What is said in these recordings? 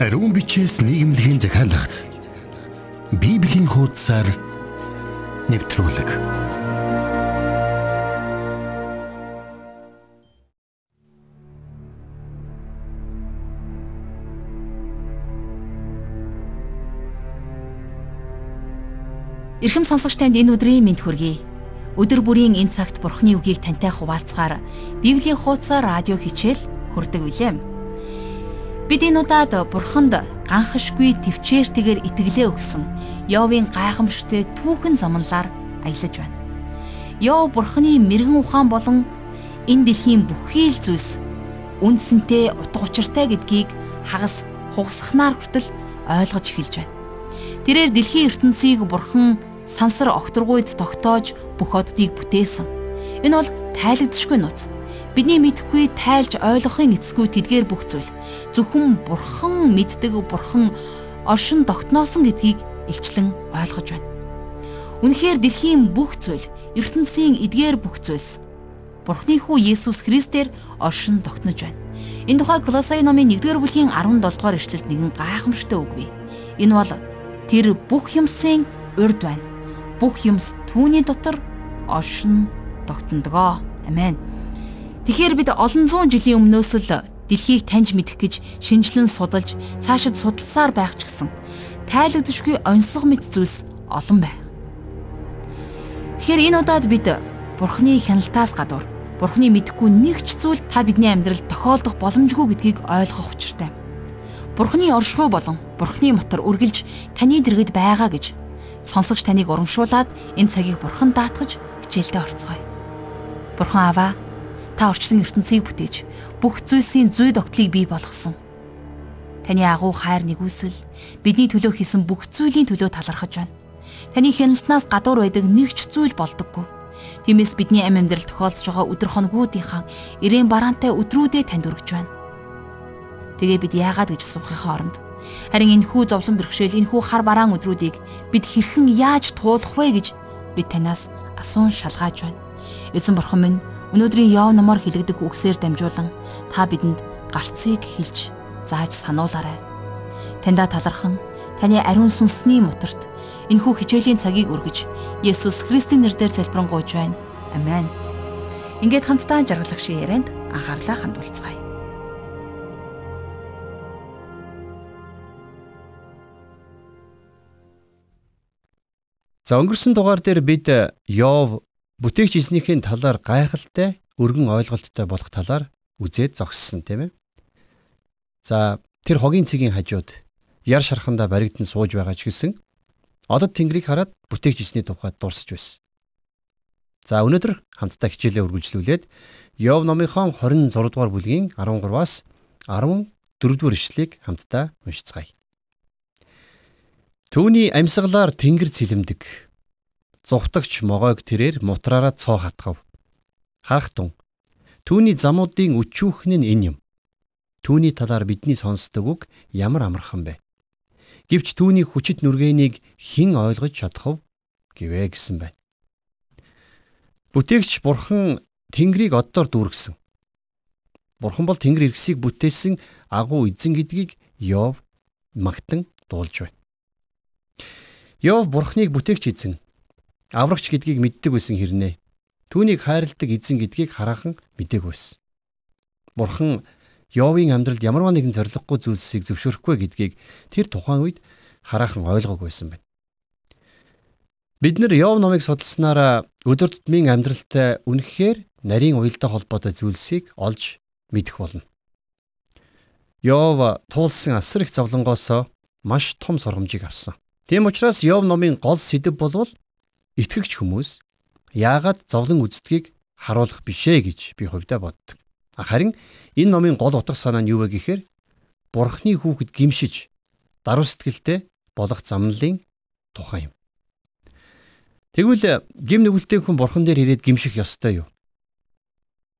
Ариун бичээс нийгэмлэгийн захиалга Библийн хуудасаар нэвтрүүлэг. Ирхэм сонсогч танд энэ өдрийн мэнд хүргэе. Өдөр бүрийн энэ цагт Бурхны үгийг тантай хуваалцахаар Библийн хуудасаар радио хичээл хүрдэг билээ. Бид энэ удаад Бурханд ганхашгүй төвчээртэйгээр итгэлээ өгсөн Йовын гайхамшигтэ түүхэн замналаар аялаж байна. Йов Бурхны мэрэгэн ухаан болон энэ дэлхийн бүхий л зүйлс үндсэнтэй утга учиртай гэдгийг хагас хугасхнаар хүртэл ойлгож эхэлж байна. Тэрээр дэлхийн ертөнцийг Бурхан сансар огторгуйд тогтоож бүх оддыг бүтээсэн. Энэ бол тайлагдшгүй нууц. Бидний мэдхгүй тайлж ойлгохын эцгүй тэдгээр бүх зүйл зөвхөн бурхан мэддэг бурхан оршин тогтноосон гэдгийг илчлэн ойлгож байна. Үнэхээр дэлхийн бүх зүйл, ертөнцийн эдгээр бүх зүйлс Бурхны хүү Есүс Христээр оршин тогтнож байна. Энэ тухай Колосай номын 1-р бүлгийн 17 дугаар эшлэлд нэгэн гайхамшигтай үг бий. Энэ бол тэр бүх юмсын урд байна бүх юмс түүний дотор оршин тогтнодгоо. Амен. Тэгэхээр бид олон зуун жилийн өмнөөс л дэлхийг таньж мэдэх гэж шинжлэн судалж цаашид судалсаар байх ч гэсэн тайлагдшгүй онцлог мэд зүйлс олон байна. Тэгэхээр энэ удаад бид Бурхны хяналтаас гадуур Бурхны мэдхгүй нэг ч зүйл та бидний амьдралд тохиолдох боломжгүй гэдгийг ойлгох учиртай. Бурхны оршихуй болон Бурхны мотор үргэлж таны дэргэд байгаа гэж сонсогч таныг урамшуулад энэ цагийг бурхан даатгаж хичээлдээ орцгоё. Бурхан аваа та орчлон ертөнцийг бүтээж бүх зүйлсийн зүй тогтлыг бий болгосон. Таны агуу хайр нэгүсэл бидний төлөө хийсэн бүх зүйлийн төлөө талархаж байна. Таны хяналтнаас гадуур байдаг нэг ч зүйл болдоггүй. Тиймээс бидний амь амьдрал тохиолдож байгаа өдр хоногуудынхаа ирээн бараантай өдрүүдээ танд өргөж байна. Тэгээ бид яагаад гэж асуухын хооронд Харин энэхүү зовлон бэрхшээл энэхүү хар бараан өдрүүдийг бид хэрхэн яаж туулах вэ гэж бид танаас асуун шалгааж байна. Эзэн бурхан минь өнөөдрийн яв номоор хэлэгдэх үгсээр дамжуулан та бидэнд гарцыг хэлж зааж сануулаарай. Таньда талархан таны ариун сүнсний моторт энэхүү хичээлийн цагийг өргөж Есүс Христийн нэрээр залбирanгуйж байна. Амен. Ингээд хамтдаа жаргалах шиг ярианд анхаарлаа хандуулцгаая. За өнгөрсөн дугаар дээр бид Йов бүтээгч эзнийхээ талаар гайхалтай өргөн ойлголттой болох талаар үзээд зогссон тийм ээ. За тэр хогийн цэгийн хажууд яр шархандаа баригдан сууж байгаа ч гэсэн одод тэнгэрийг хараад бүтээгч эзний тухайд дурсаж байсан. За өнөөдөр хамтдаа хичээлээ үргэлжлүүлээд Йов номынхон 26 дугаар бүлгийн 13-аас 14 дугаар ишлэгийг хамтдаа уншицгаая. Түүний амьсгалаар тэнгэр цэлэмдэг. Зүхтагч могойг тэрээр мутраараа цоо хатгав. Харахтун. Түүний замуудын өчүүхэн нь энэ юм. Түүний талаар бидний сонсдог үг ямар амархан бэ? Гэвч түүний хүчит нүргэнийг хэн ойлгож чадах вэ гэвэ гэсэн байна. Бүтээгч бурхан Тэнгэрийг оддоор дүүргэсэн. Бурхан бол Тэнгэр иргэсийг бүтээсэн агуу эзэн гэдгийг Йов магтан дуулж байна. Йов бурхныг бүтээгч эзэн аврагч гэдгийг мэддэг байсан хэрнээ. Түүнийг хайрладаг эзэн гэдгийг хараахан мдэг байсан. Бурхан Йовын амьдралд ямарваа нэгэн зориггүй зүйлсийг зөвшөөрөхгүй гэдгийг тэр тухайн үед хараахан ойлгоогүй байсан байна. Бид нар Йов номыг судалснараа өдөр тутмын амьдралтай үнэхээр нарийн уялдаа холбоотой зүйлсийг олж мэдэх болно. Йов туулсан асар их зовлонгоос маш том сургамжийг авсан. Тийм учраас Йов номын гол сэдэв болвол итгэгч хүмүүс яагаад зовлон үздгийг харуулах бишээ гэж би хувьдаа боддог. Харин энэ номын гол утга санаа нь юу вэ гэхээр Бурхны хүүхэд гимшиж даруй сэтгэлтэй болох замналын тухай юм. Тэгвэл гим нүгэлтэй хүн Бурхан дээр ирээд гимших ёстой юу?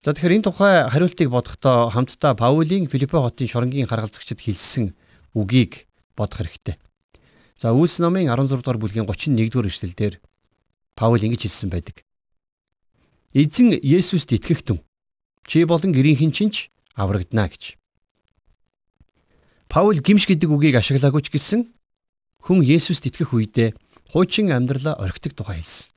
За тэгэхээр энэ тухай хариултыг бодохдоо хамтдаа Паулийн Филиппо хотын шоронгийн харгалзагчид хэлсэн үгийг бодох хэрэгтэй. За Үлс номын 16 дугаар бүлгийн 31 дугаар эшлэлдэр Паул ингэж хэлсэн байдаг. Эзэн Есүст итгэхтэн чи болон гэрийнхэн чинь аврагдана гэж. Паул гимш гэдэг үгийг ашиглаагүй ч гэсэн хүн Есүст итгэх үедээ хуучин амьдралаа орхидог тухай хэлсэн.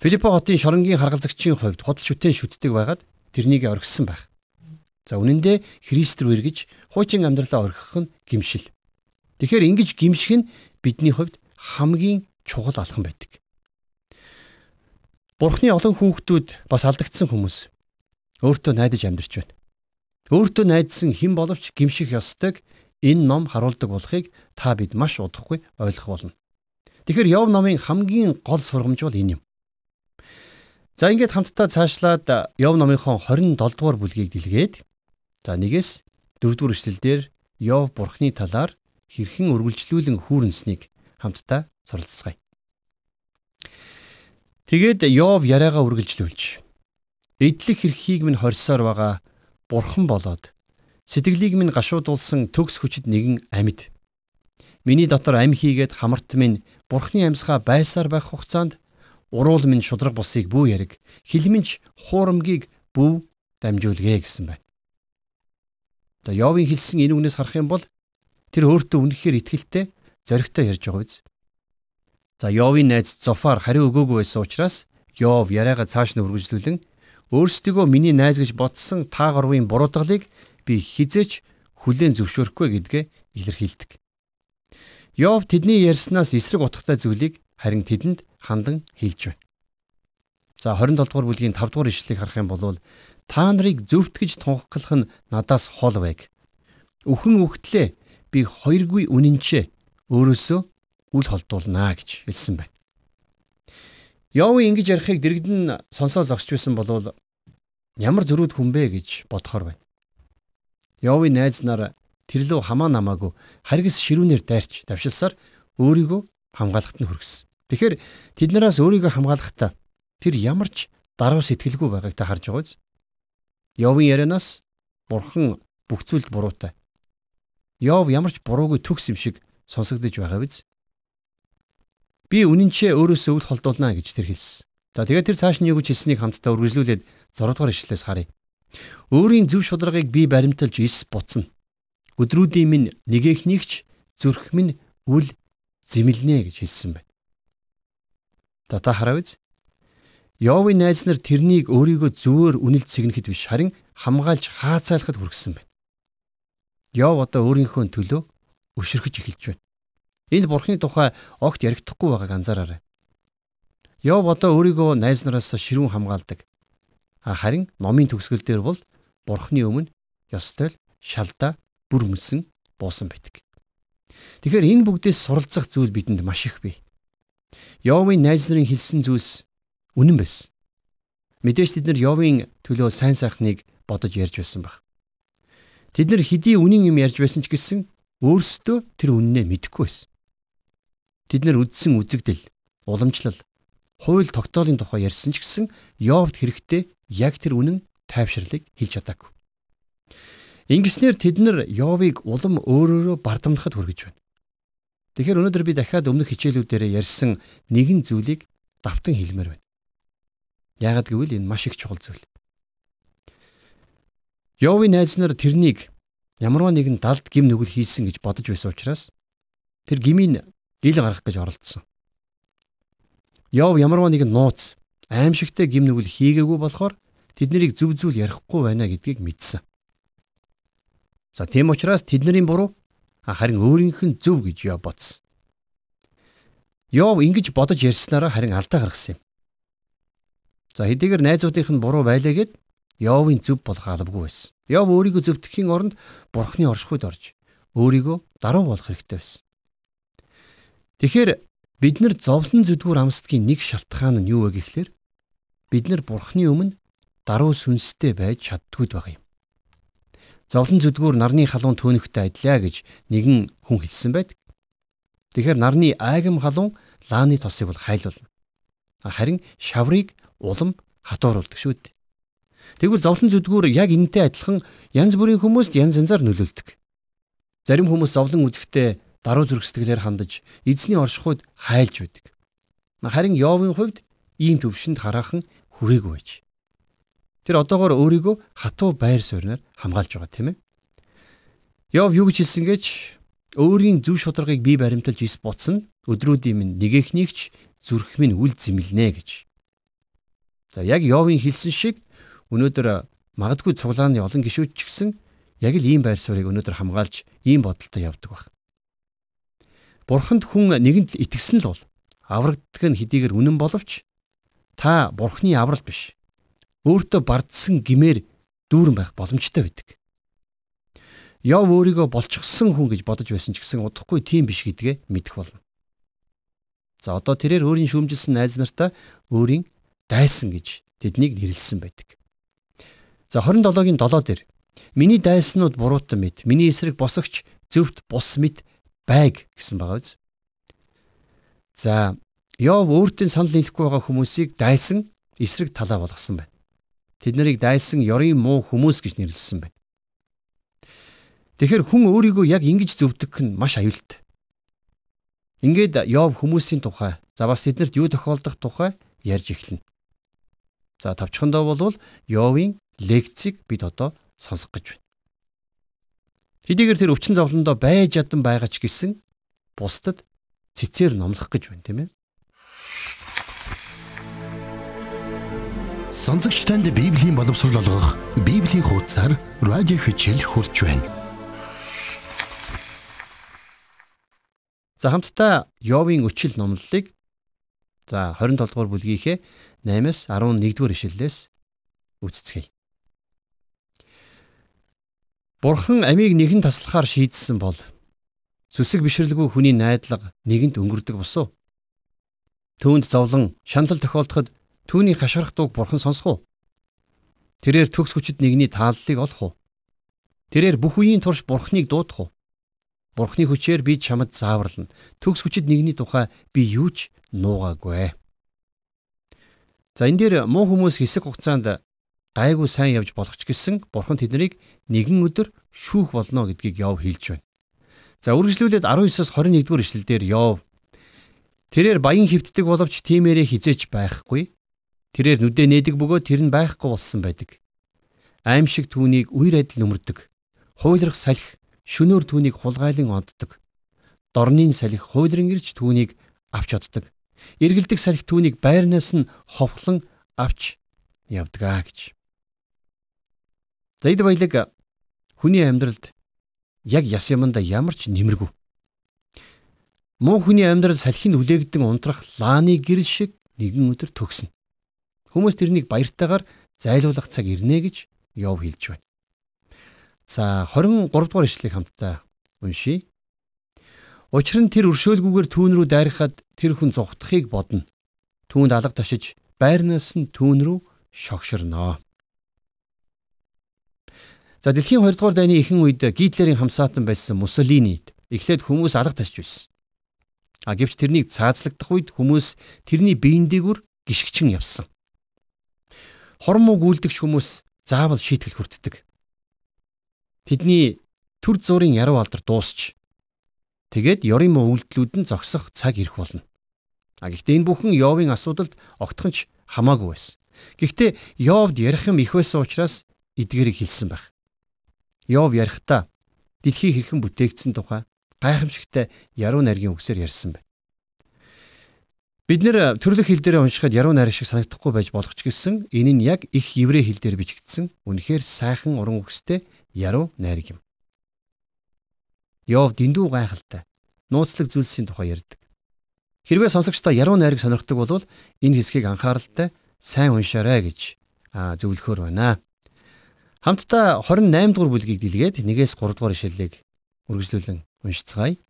Филиппо хотын шоронгийн харгалзагчийн хувьд худал шүтэн шүтдэг байгаад тэрнийг орхисон байх. За үнэн дээр Христ рүү эргэж хуучин амьдралаа орхих нь гимшил. Тэгэхээр ингэж гимших нь бидний хувьд хамгийн чухал алхам байдаг. Бурхны олон хүүхдүүд бас алдагдсан хүмүүс өөртөө найдаж амьдарч байна. Өөртөө найдсан хэн боловч гимших ёстойг энэ ном харуулдаг болохыг та бид маш удахгүй ойлгох болно. Тэгэхээр Йов номын хамгийн гол сургамж бол энэ юм. За ингээд хамтдаа цаашлаад Йов номынхон 27 дугаар бүлгийг дэлгээд за нэгээс 4 дугаар эшлэлдэр Йов бурхны талаар хэрхэн үргэлжлүүлэн хүүрнснийг хамтдаа суралцгаая. Тэгээд Йов яриагаа үргэлжлүүлж эдлэх хэрхийг минь хорсоор байгаа бурхан болоод сэтгэлийг минь гашуудулсан төгс хүчит нэгэн амьд. Миний дотор ам хийгээд хамарт минь бурхны амьсгаа байсаар байх хугацаанд уруул минь шудраг бусыг бүү яриг хилминч хуурамгийг бүв дамжуулгээ гэсэн байна. Одоо Йовын хэлсэн энэ үгнээс харах юм бол тэр өөртөө үнэхээр ихтгэлтэй зоригтой ярьж байгаа биз. За Йовын найз Зофар хариу өгөөгүй байсан учраас Йов яриагаа цааш нь үргэлжлүүлэн өөрсдийгөө миний найз гэж бодсон та гурвын буруудагалыг би хизээч хүлээн зөвшөөрөхгүй гэдгээ илэрхийлдэг. Йов тэдний ярьснаас эсрэг утгатай зүйлийг харин тэдэнд хандан хэлж байна. За 27 дугаар бүлгийн 5 дугаар ишлэлийг харах юм бол та нарыг зөвтгөж тунхаглах нь надаас хол байг. Өхөн үхтлээ би хоёргүй үнэнчээ өөрөөсөө үл холдуулнаа гэж хэлсэн байна. Йовын ингэж ярихыг дэрэгдэн сонсоо зогсч байсан бол ямар зөрүүд хүн бэ гэж бодохоор байна. Йовын найз нар тэрлүү хамаа намаагүй харгас ширүүнээр дайрч давшилсаар өөрийгөө хамгаалахад нь хүргэсэн. Тэгэхээр тэднээс өөрийгөө хамгаалахдаа тэр ямар ч даруй сэтгэлгүй байгааг та харж байгаа биз? Йовын ярианаас бурхан бүх зүйлд буруутай. Йов ямар ч буруугүй төгс юм шиг сонсогдож байгаа биз? Би үнэнчээ өөрөөсөө үл холдуулна гэж тэр хэлсэн. За тэгээд тэр цааш нь юу гэж хэлснийг хамтдаа үргэлжлүүлээд 6 дугаар ишлэлээс харъя. Өөрийн зөв шударгыг би баримталж ис буцна. Өдрүүдийн минь нэгэхнийгч зүрх минь үл зэмлэнэ гэж хэлсэн байна. За та хараа биз? Йовын найз нар тэрнийг өөрийгөө зөвөр үнэлж сэгнэхэд биш харин хамгаалж хаацайлахад хүргэсэн байна. Йов одоо өөрийнхөө төлөө өшөрхөж эхэлж байна. Энд бурхны тухай огт ярихдаггүй байгааг анзаараарай. Йов одоо өөрийгөө найз нараас ширүүн хамгаалдаг. Харин номын төгсгөл дээр бол бурхны өмнө ёстой л шалдаа бүр мөсөн буусан байдаг. Тэгэхээр энэ бүгдээс суралцах зүйл бидэнд маш их бий. Йовын найз нарын хэлсэн зүйлс үнэн байсан. Мэдээж тэд нар Йовын төлөө сайн сайхныг бодож ярьж байсан баг. Тэд нар хэдий үнэн юм ярьж байсан ч гэсэн өөрсдөө тэр үннээ мэдэхгүй байсан. Тэд нэр үдсэн үзэгдэл, уламжлал, хууль тогтоолын тухай ярьсан ч гэсэн Йовд хэрэгтэй яг тэр үнэн тайвшрлыг хэлж чадаагүй. Ингэснээр тэд нар Йовыг улам өөрөөрөө бардамнахад хүргэж байна. Тэгэхээр өнөөдөр би дахиад өмнөх хичээлүүдээр ярьсан нэгэн зүйлийг давтан хэлмээр байна. Яагад гэвэл энэ маш их чухал зүйл. Йовын найз нар тэрнийг ямарваа нэгэн далд гим нүгэл хийсэн гэж бодож байсан учраас тэр гмийн ил гарах гэж оролдсон. Йов ямарваа нэгэн нууц аимшигтай гим нүгэл хийгээгүй болохоор тэднийг зүв зүйл ярихгүй байна гэдгийг мэдсэн. За тийм учраас тэдний буруу харин өөрийнх нь зөв гэж Йов бодсон. Йов ингэж бодож ярьснараа харин алдаа гаргасан юм. За хэдийгээр найзуудынх нь буруу байлаа гэд Йовын зөв болох албагүй байсан. Йов өөрийгөө зөвтгөхийн оронд Бурхны оршихуйд орж өөрийгөө даруй болох хэрэгтэй байсан. Тэгэхээр бид нар зовлон зүдгүүр амсдгийн нэг шалтгаан нь юу вэ гэхлээр бид нар бурхны өмнө даруй сүнстэй байж чаддгүй байгаа юм. Зовлон зүдгүүр нарны халуун төөнөхтэй адилаа гэж нэгэн хүн хэлсэн байдаг. Тэгэхээр нарны айгам халуун лааны тосыг бол хайлуулна. Харин шаврыг улам хатууруулдаг шүү дээ. Тэгвэл зовлон зүдгүүр яг энэтэй адилхан янз бүрийн хүмүүст янз янзаар нөлөөлдөг. Зарим хүмүүс зовлон үзэхдээ даруй зүрх сэтгэлээр хандаж эзний оршихуйд хайлж байдаг. Харин Йовын хувьд ийм төвшөнд хараахан хүрээгүй байж. Тэр одоогоор өөрийгөө хатуу байр суурьнаар хамгаалж байгаа тийм ээ. Йов юу гэж хэлсэн гэж өөрийн зөв шударгыг бие баримталж ис боцно өдрүүдийн минь нэгэхнийгч зүрх минь үл зэмлэнэ гэж. За яг Йовын хэлсэн шиг өнөөдөр магадгүй цуглааны олон гişүүд ч гэсэн яг л ийм байр суурийг өнөөдөр хамгаалж ийм бодолтой явдаг баг. Бурханд хүн нэгэнд л итгэсэн л бол аврагддаг нь хэдийгээр үнэн боловч та бурхны аврал биш. Өөртөө бардсан гимээр дүүрэн байх боломжтой байдаг. Йов өөрийгөө болчихсон хүн гэж бодож байсан ч гэсэн удахгүй тийм биш гэдгээ мэдэх болно. За одоо тэрээр өөрийн шүүмжилсэн найз нартаа өөрийн дайсан гэж тэднийг нэрлсэн байдаг. За 27-гийн 7 дээр миний дайснууд буруутан мэд, миний эсрэг босогч зөвхт бус мэд байг гэсэн байгаа биз. За Йов өөртөө санал нийлэхгүй байгаа хүмүүсийг дайсан эсрэг талаа болгосон байна. Тэд нарыг дайсан ёрын муу хүмүүс гэж нэрлсэн байна. Тэгэхээр хүн өөрийгөө яг ингэж зөвдөх нь маш аюултай. Ингээд Йов хүмүүсийн тухай за бас тэднэрт юу тохиолдох тухай ярьж эхэлнэ. За тавчхандаа болвол Йовын лекцийг бид одоо сонсох гэж байна. Хэдийгээр тэр өвчин зовлондоо байж ядан байгаа ч гэсэн бусдад цэцээр номлох гэж байна тийм ээ. Сонсогч танд Библийн боловсрол олгох Библийн хуудасар радио хичээл хурж байна. За хамтдаа Йовын өчил номлолыг за 27 дугаар бүлгийнхээ 8-аас 11 дугаар ишлэлээс үздцгээе. Бурхан амийг нэгэн таслахаар шийдсэн бол сүсэг бишрэлгүй хүний найдлага нэгэнд өнгөрдөг босуу. Түүнд зовлон шанал тохиолдоход түүний хашгирах дууг бурхан сонсох уу? Тэрээр төгс хүчит нэгний тааллыг олох уу? Тэрээр бүх үеийн турш бурхныг дуудах уу? Бурхны хүчээр би чамд зааварлана. Төгс хүчит нэгний тухай би юу ч нуугаагүй. За энэ дээр муу хүмүүс хэсэг хугацаанд гайгүй сайн явж болох ч гэсэн Бурхан тэднийг нэгэн өдөр шүүх болно гэдгийг Йов хэлж байна. За үргэлжлүүлээд 19-оос 21-р эшлэлдэр Йов Тэрээр баян хөвддөг боловч тиймэрээ хизээч байхгүй. Тэрээр нүдэ нээдэг бөгөө тэр нь байхгүй болсон байдаг. Аимшиг түүнийг үер адил нөмөрдөг. Хуйлрах салхи шөнөөр түүнийг хулгайлан оддог. Дорны салхи хуйлран ирж түүнийг авч оддог. Эргэлдэг салхи түүнийг байрнаас нь ховхлон авч явдгаа гэж. За эд баялаг хүний амьдралд яг яс юманда ямар ч нэмэргүй. Муу хүний амьдрал салхинд үлээгдэн унтрах лааны гэрэл шиг нэгэн өдөр төгснө. Хүмүүс тэрнийг баяртайгаар зайлуулах цаг ирнэ гэж Йов хэлж байна. За 23 дугаар ишлэгийг хамтдаа уншийе. Учир нь тэр өршөөлгүйгээр түүн рүү дайрахад тэр хүн зугтахыг бодно. Түүнд алга ташиж байрнаас нь түүн рүү шогшорноо. За дэлхийн 2 дугаар дайны ихэнх үед Гитлерийн хамсаатан байсан Муссолинид эхлээд хүмүүс алга ташиж байсан. А гэвч тэрнийг цаазлагдах үед хүмүүс тэрний биеийн дээгүр гიშгчин явсан. Хормоо гүйлдэгч хүмүүс заавал шийтгэл хүртдэг. Тэдний төр зургийн яруу алдар дуусч тэгээд муу үйлдэлүүд нь зогсох цаг ирэх болно. А гэхдээ энэ бүхэн Йовын асуудалд огтхон ч хамаагүй байсан. Гэхдээ Йовд ярих юм их байсан учраас эдгээрийг хэлсэн байх. Йов ярихдаа дэлхий хэрхэн бүтээгдсэн тухай гайхамшигтай яруу найргийн үгсээр ярьсан байна. Бид нэр төрлөх хэл дээрээ уншихад яруу найр шиг санагдахгүй байж болох ч гэсэн энэ нь яг их еврей хэл дээр бичигдсэн үнэхээр сайхан уран үгстэй яруу найраг юм. Йов дэндүү гайхалтай нууцлаг зүйлсийн тухай ярьдаг. Хэрвээ сонсогчдоо яруу найраг сонирхдаг бол энэ хэсгийг анхааралтай сайн уншаарай гэж зөвлөхөр байна. Хамтдаа 28 дугаар бүлгийг дэлгээд 1-ээс 3 дугаар ишлэлийг үргэлжлүүлэн уншицгаая.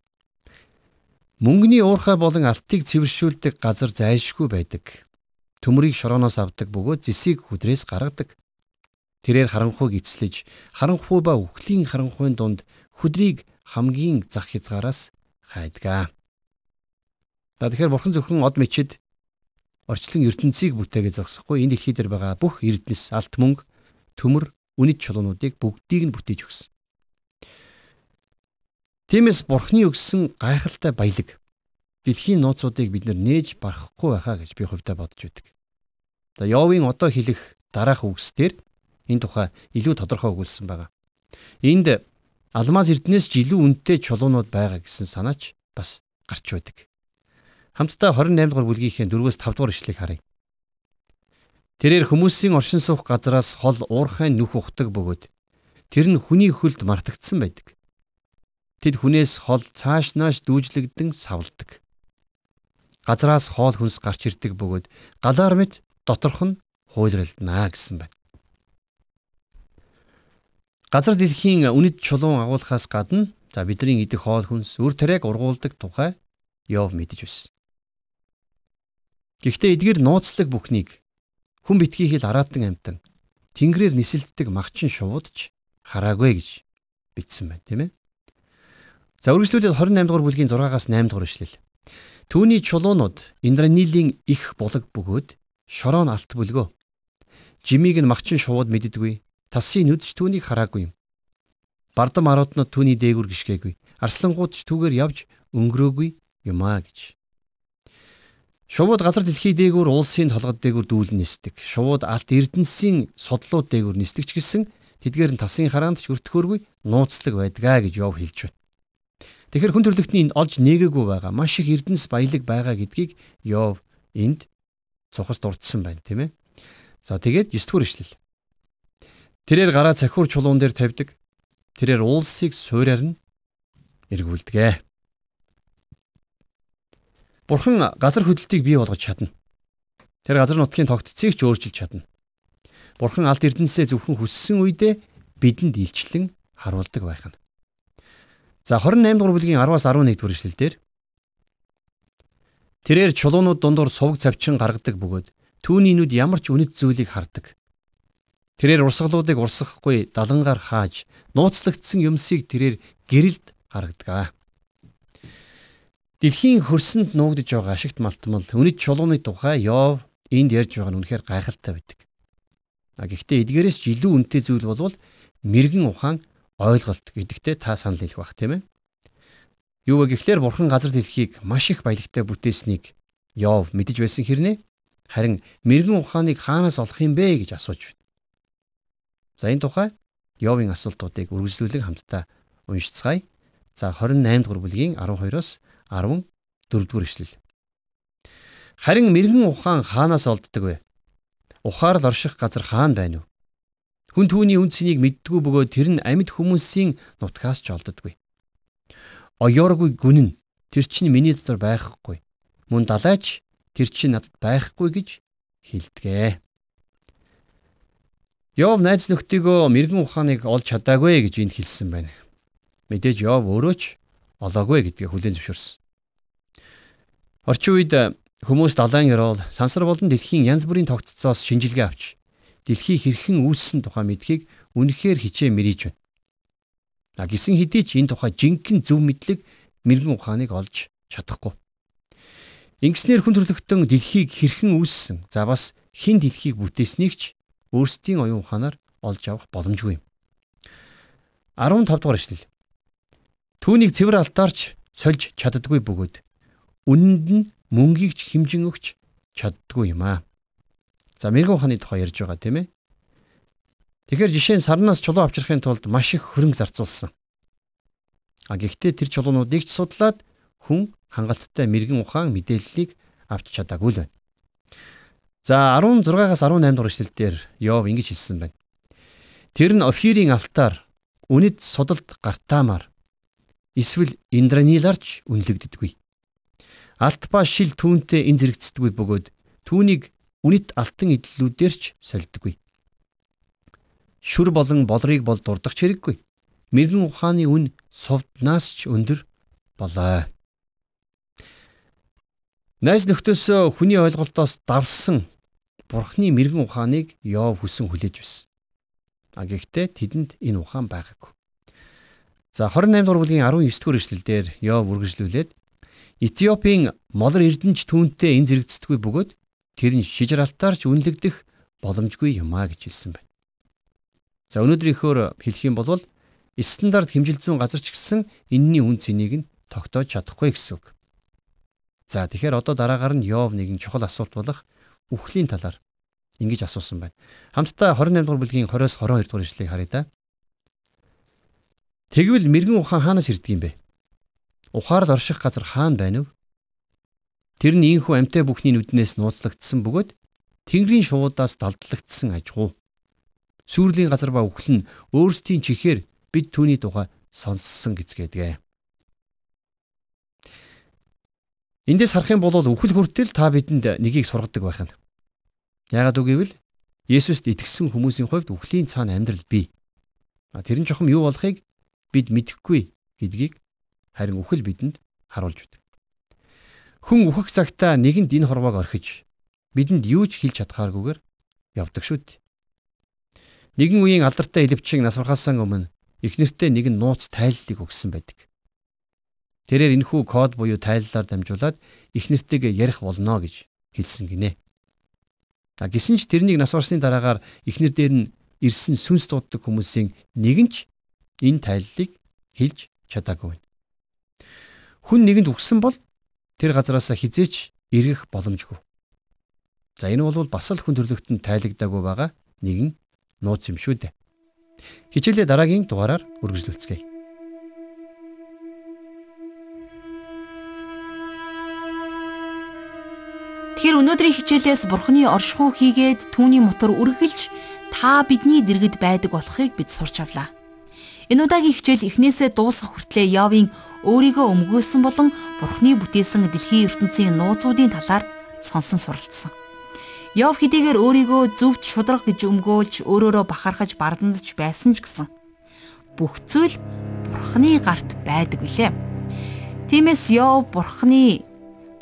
Мөнгөний уурхай болон алтыг цэвэршүүлдэг газар зайлшгүй байдаг. Төмрийг шорооноос авдаг бөгөөд зэсийг хүдрээс гаргадаг. Тэрээр харанхуйг эцлэж, харанхуй ба үхлийн харанхуйн дунд хүдрийг хамгийн зах хязгаараас хайдгаа. За тэгэхээр бурхан зөвхөн од мечид орчлон ертөнцийг бүтээгээ зогсохгүй энэ дэлхий дээр байгаа бүх эрдэнэс, алт мөнгө, төмөр, үнэт чулуунуудыг бүгдийг нь бүтээж өгсөн. Тиймээс Бурхны өгсөн гайхалтай баялаг дэлхийн нууцуудыг бид нээж барахгүй байхаа гэж би хувьдаа бодож байдаг. За Йовын одоо хэлэх дараах үгсээр энэ тухай илүү тодорхой өгүүлсэн байна. Энд алмаз эрдэнэс ч илүү үнэтэй чулуунууд байгаа гэсэн санаач бас гарч байдаг. Хамтдаа 28 дугаар бүлгийнхээ 4-өөс 5 дугаар ишлэгийг харъя. Тэрээр хүмүүсийн оршин суух газараас хол уурхайн нүх ухдаг бөгөөд тэр нь хүний хөлд мартагдсан байдаг. Тэд хүнээс хол цааш нааш дүүжлэгдэн савладаг. Газараас хоол хүнс гарч ирдэг бөгөөд галаар мэт доторх нь хуйлралдана гэсэн байна. Газар дэлхийн үнэт чулуун агуулхаас гадна за бидний идэх хоол хүнс үр тариаг ургуулдаг тухай Йов мэдэж байсан. Гэхдээ эдгээр нууцлаг бүхнийг хүн битгий хэл араатан амтан тэнгэрээр нисэлддэг магчин шувуудч хараагүй гэж бичсэн байна тийм ээ. За үргэлжлүүлээд 28 дугаар бүлгийн 6-аас 8 дугаар ишлэл. Түүний чулуунууд Индранилийн их булаг бөгөөд шороо нь алт бүлгөө. Жимиг нь магчин шууд мэддэггүй. Тасын нүдч түүнийг хараагүй юм. Бардам арууднууд түүний дээгүр гიშгээгүй. Арслангууд ч түүгээр явж өнгөрөөгүй юм а гэж. Шувууд газар дэлхий дээгүүр уулсын толгод дээгүүр дүүлэн нисдэг. Шувууд алт эрдэнсийн судлууд дээгүүр нисдэг ч гэсэн тэдгээр нь тасын хараанд ч өртөхөөргүй нууцлаг байдгаа гэж Йов хэлж байна. Тэгэхээр хүн төрлөختний олж нээгээгүй байгаа маш их эрдэнэс баялаг байгаа гэдгийг Йов энд цухас дурдсан байна, тийм ээ. За тэгээд 9 дугаар ишлэл. Тэрээр гараа цахиур чулуун дээр тавьдаг. Тэрээр уулсыг суураар нь эргүүлдэг. Бурхан газар хөдлөлтийг бий болгож чадна. Тэр газар нутгийн тогтцыг ч өөрчилж чадна. Бурхан алд эрдэнэсээ зөвхөн хүссэн үедээ бидэнд илчлэн харуулдаг байх нь. За 28 дугаар бүлгийн 10-аас 11 дугаар ишлэлдэр Тэрээр чулуунууд дундуур сувг цавчин гаргадаг бөгөөд түүний нүд ямар ч үнэт зүйлийг хардаг. Тэрээр урсгалуудыг урсгахгүй далангаар хааж нууцлагдсан юмсыг тэрээр гэрэлд гаргадаг. Дэлхийн хөрсөнд нуугдж байгаа ашигт малтмал үнэт чулууны тухай Йов энд ярьж байгаа нь үнэхээр гайхалтай байдаг. А гэхдээ эдгээрээс ч илүү үнэтэй зүйл болвол мэрэгэн ухаан ойлголт гэдэгтээ та санал хэлэх бах тийм ээ. Юу вэ гэхлээр бурхан газар дэлхийг маш их баялагтай бүтээснийг Йов мэдэж байсан хэрнээ харин мэрэгэн ухааныг хаанаас олох юм бэ гэж асууж байна. За энэ тухай Йовын асуултуудыг үргэлжлүүлэн хамтдаа уншицгаая. За 28 дугаар бүлгийн 12-оос 14 дугаар ишлэл. Харин мэрэгэн ухаан хаанаас олддог вэ? Ухаар л орших газар хаан байна уу? Хүн түүний үн цэнийг мэддгүү бөгөөд тэр нь амьд хүмүүсийн нутгаас ч олддоггүй. Оёоргүй гүн нь тэр чинь миний дотор байхгүй. Мөн далайч тэр чинь надад байхгүй гэж хэлдэгэ. Йов найз нөхдийгөө мэрэгэн ухааныг олж чадаагүй гэж энд хэлсэн байна. Мэдээж Йов өөрөө ч олоогүй гэдгийг хүлээн зөвшөөрсөн. Орчин үед хүмүүс далайн ёроол сансар болон дэлхийн янз бүрийн тогтцоос шинжилгээ авч дэлхий хэрхэн үүссэн тухай мэдхийг үнэхээр хичээ мэрийж байна. А гисэн хэдий ч энэ тухай жинхэнэ зөв мэдлэг мэрэгэн ухааныг олж чадахгүй. Ингэснээр хүн төрлөختөн дэлхийг хэрхэн үүссэн за бас хин дэлхийг бүтээснийг ч өөрсдийн оюун ухаанаар олж авах боломжгүй юм. 15 дугаар эшлэл. Түүнийг цэвэр алтаарч сольж чаддгүй бөгөөд үнэнд нь мөнгийг ч химжин өгч чаддгүй юм аа. За мэрэгэн ухааны тухай ярьж байгаа тийм ээ. Тэгэхээр жишээ нь сарнаас чулуу авчрахын тулд маш их хөрөнгө зарцуулсан. А гэхдээ тэр чулуунуудыг ч судлаад хүн хангалттай мэрэгэн ухаан мэдээллийг авч чадаагүй л байна. За 16-аас 18 дугаар эшлэлдэр Йов ингэж хэлсэн байна. Тэр нь Офирийн алтаар үнэт судалт гартаамаар эсвэл индраниларч үнэлэгддэггүй. Алт ба шил түүнтэй эн зэрэгцдэггүй бөгөөд түүнийг үнэт алтан идэллүүдээр ч сольдөггүй. Шүр болон болрыг бол дурдах хэрэггүй. Мэргэн ухааны үн совднаас ч өндөр болоо. Найс нөхдөсөө хүний ойлголтоос давсан бурхны мэрэгэн ухааныг Йов хүсэн хүлээж байсан. А гэхдээ тэдэнд энэ ухаан байгаагүй. За 28 дугаар бүлгийн 19 дугаар эшлэлдэр Йов үргэлжлүүлээд Этиопийн молор эрдэнэч түүнтэй энэ зэрэгцдэггүй бөгөөд тэр нь шижралтаар ч үнэлэгдэх боломжгүй юм а гэж хэлсэн байна. За өнөөдрийнхөөр хэлэх юм бол стандарт хэмжил зүүн газар ч гэсэн энэний үн цэнийг нь тогтоож чадахгүй гэсэн үг. За тэгэхээр одоо дараагаар нь Йов нэгэн чухал асуулт болох үхлийн талаар ингэж асуусан байна. Хамтдаа 28 дугаар бүлгийн 20-с 22 дугаар ишлэгийг харъя да. Тэгвэл мэрэгэн ухаан хаанаас ирдэг юм бэ? Ухаарл орших газар хаана байна вэ? Тэр нь ийхүү амтай бүхний нүднээс нууцлагдсан бөгөөд Тэнгэрийн шуудаас далдлагдсан ажгуу. Сүрлийн газар ба үхэл нь өөрсдийн чихээр бид түүний тухай сонссон гэцгээдэг. Эндээс харах юм бол үхэл хүртэл та бидэнд нэгийг сургадаг байх нь. Яагаад үгүйвэл Есүст итгэсэн хүмүүсийн хувьд үхлийн цаана амьдрал бий. Тэр нь чухам юу болохыг бид мэдэхгүй гэдгийг харин үхэл бидэнд харуулж байдаг. Хүн үхэх цагтаа нэгэнд энэ хорвоог орхиж бидэнд юу ч хэлж чадхааргүйгээр явдаг шүү дээ. Нэгэн үеийн алдартай элевчиг насвархаасан өмнө эхнэртээ нэгэн нууц тайллыг өгсөн байдаг. Тэрээр энэхүү код буюу тайллаар дамжуулаад эхнэртэйгээ ярих болно гэж хэлсэн гинэ. А гисэн ч тэрнийг нас барсны дараагаар эхнэр дээр нь ирсэн сүнс дууддаг хүмүүсийн нэгэн ч энэ тайллыг хэлж чадаагүй. Хүн нэгэнд үгсэн бол тэр газараас хизээч эргэх боломжгүй. За энэ бол бас л хүн төрлөختөнд тайлагдаагүй байгаа нэгэн нууц юм шүү дээ. Хичээлээ дараагийн дугаараар үргэлжлүүлцгээе. Тэгэхээр өнөөдрийн хичээлээс Бурхны оршихуй хийгээд түүний мотор үргэлж та бидний дэргэд байдаг болохыг бид сурч авлаа. Энэ удаагийн хичээл эхнээсээ дуусах хүртлээр Явын өөрийгөө өмгөөсөн болон Бурхны бүтээсэн дэлхийн ертөнцийн нууцуудын талаар сонсон суралцсан. Яв хэдийгээр өөрийгөө зөвхт шудраг гэж өмгөөлж өөрөөрөө бахархаж бардандж байсан ч гэсэн бүх зүйл Бурхны гарт байдаг билээ. Тиймээс Яв Бурхны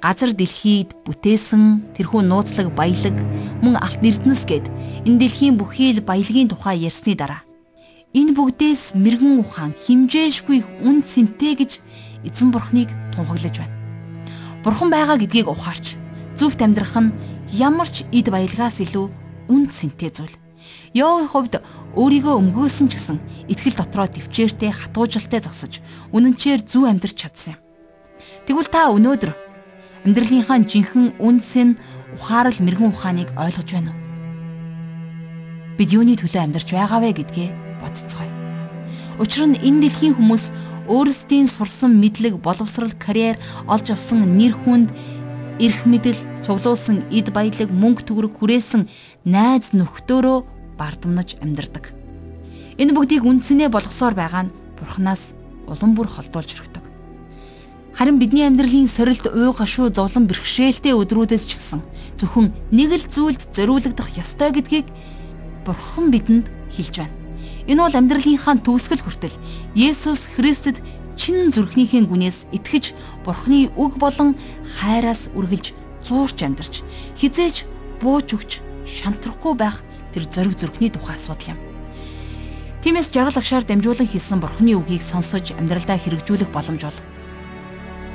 газар дэлхийд бүтээсэн тэрхүү нууцлаг баялаг мөн алт эрдэнэс гээд энэ дэлхийн бүхий л баялагын тухай ярьсны дараа энэ бүгдээс мэрэгэн ухаан химжээшгүй үн цэнтэй гэж эзэн бурхныг тунхаглаж байна. Бурхан байгаа гэдгийг ухаарч зөвхт амьдрах нь ямар ч эд баялгаас илүү үн цэнтэй зүйл. Йовын хувьд өөрийгөө өмгөөсөн ч гэсэн итгэл дотроо төвчээртэй хатуужилтай зогсож үнэнчээр зөв амьдрч чадсан юм. Тэгвэл та өнөөдөр Амьдралынхаа жинхэнэ үндэс нь ухаарал мэрэгэн ухааныг ойлгож байна уу? Бид юуны төлөө амьдарч байгаа вэ гэдгээ бодцгоё. Учир нь энэ дэлхийн хүмүүс өөрсдийн сурсан мэдлэг, боловсрал, карьер олж авсан нэр хүнд, эрх мэдэл, цуглуулсан эд баялаг, мөнгө төгрөг хүрээсэн найз нөхдөөрөө бардамнаж амьдардаг. Энэ бүгдийг үндсэнээ болгосоор байгаа нь Бурханаас улам бүр холдуулж өргөдөг. Харин бидний амьдралын сорилт уу гашуу зовлон бэрхшээлтэй өдрүүдэд ч гэсэн зөвхөн нэг л зүйлд зориулагдах ёстой гэдгийг Бурхан бидэнд хэлж байна. Энэ бол амьдралынхаа төгсгөл хүртэл Есүс Христэд чин зүрхнийхээ гүнээс итгэж Бурханы үг болон хайраас үргэлж зуурч амьдарч хизээч бууж өгч шантрахгүй байх тэр зориг зүрхний тухай асуудал юм. Тиймээс жаргал агшаар дамжуулан хэлсэн Бурханы үгийг сонсож амьдралдаа хэрэгжүүлэх боломж бол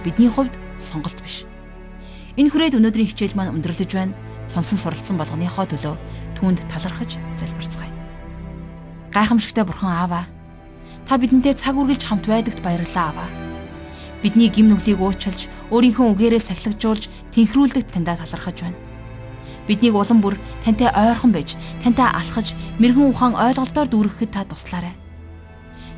бидний хувьд сонголт биш. Энэ хүрээд өнөөдрийн хичээл маань өндөрлөж байна. Сонсон суралцсан болгоныхоо төлөө түүнд талархаж залбирцгаая. Гайхамшигтай бурхан ааваа. Та бидэнтэй цаг үргэлж хамт байдагт баярлалаа ааваа. Бидний гим нүглийг уучлж, өөрийнхөө үгээрээ сахилгажуулж, тэнхрүүлдэгт таньдаа талархаж байна. Биднийг улам бүр тантай ойрхон байж, тантай алхаж, мэрэгэн ухаан ойлголтоор дүүрэхэд та туслаарай.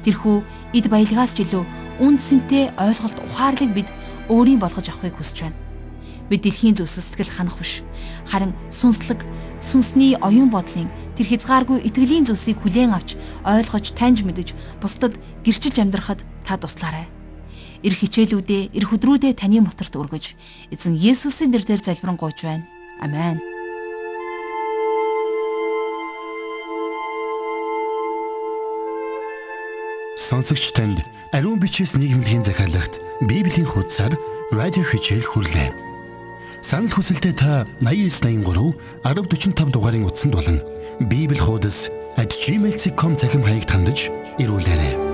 Тэрхүү эд баялгаас ч илүү үндсэнтэй ойлголт ухаарлыг бид өөрийн болгож авахыг хүсэж байна. Бид дэлхийн зөвсөл сэтгэл ханах биш. Харин сүнслэг, сүнсний оюун бодлын тэр хязгааргүй итгэлийн зүйлсийг хүлээн авч ойлгож таньж мэдэж бусдад гэрчилж амьдрахад та туслаарай. Ир хичээлүүдээ, ир хөдрүүдээ таны моторт өргөж, эзэн Есүсийн нэрээр залбирanгуйч байна. Амен. Сонсогч танд ариун бичээс нийгэмлэгийн захиалагт Библийн хуудасаар радио хичээл хүрлээ. Санал хүсэлтээ та 8983 1045 дугаарын утсанд болон bibel хуудас @gmail.com захим хаягт хандаж ирүүлээрэй.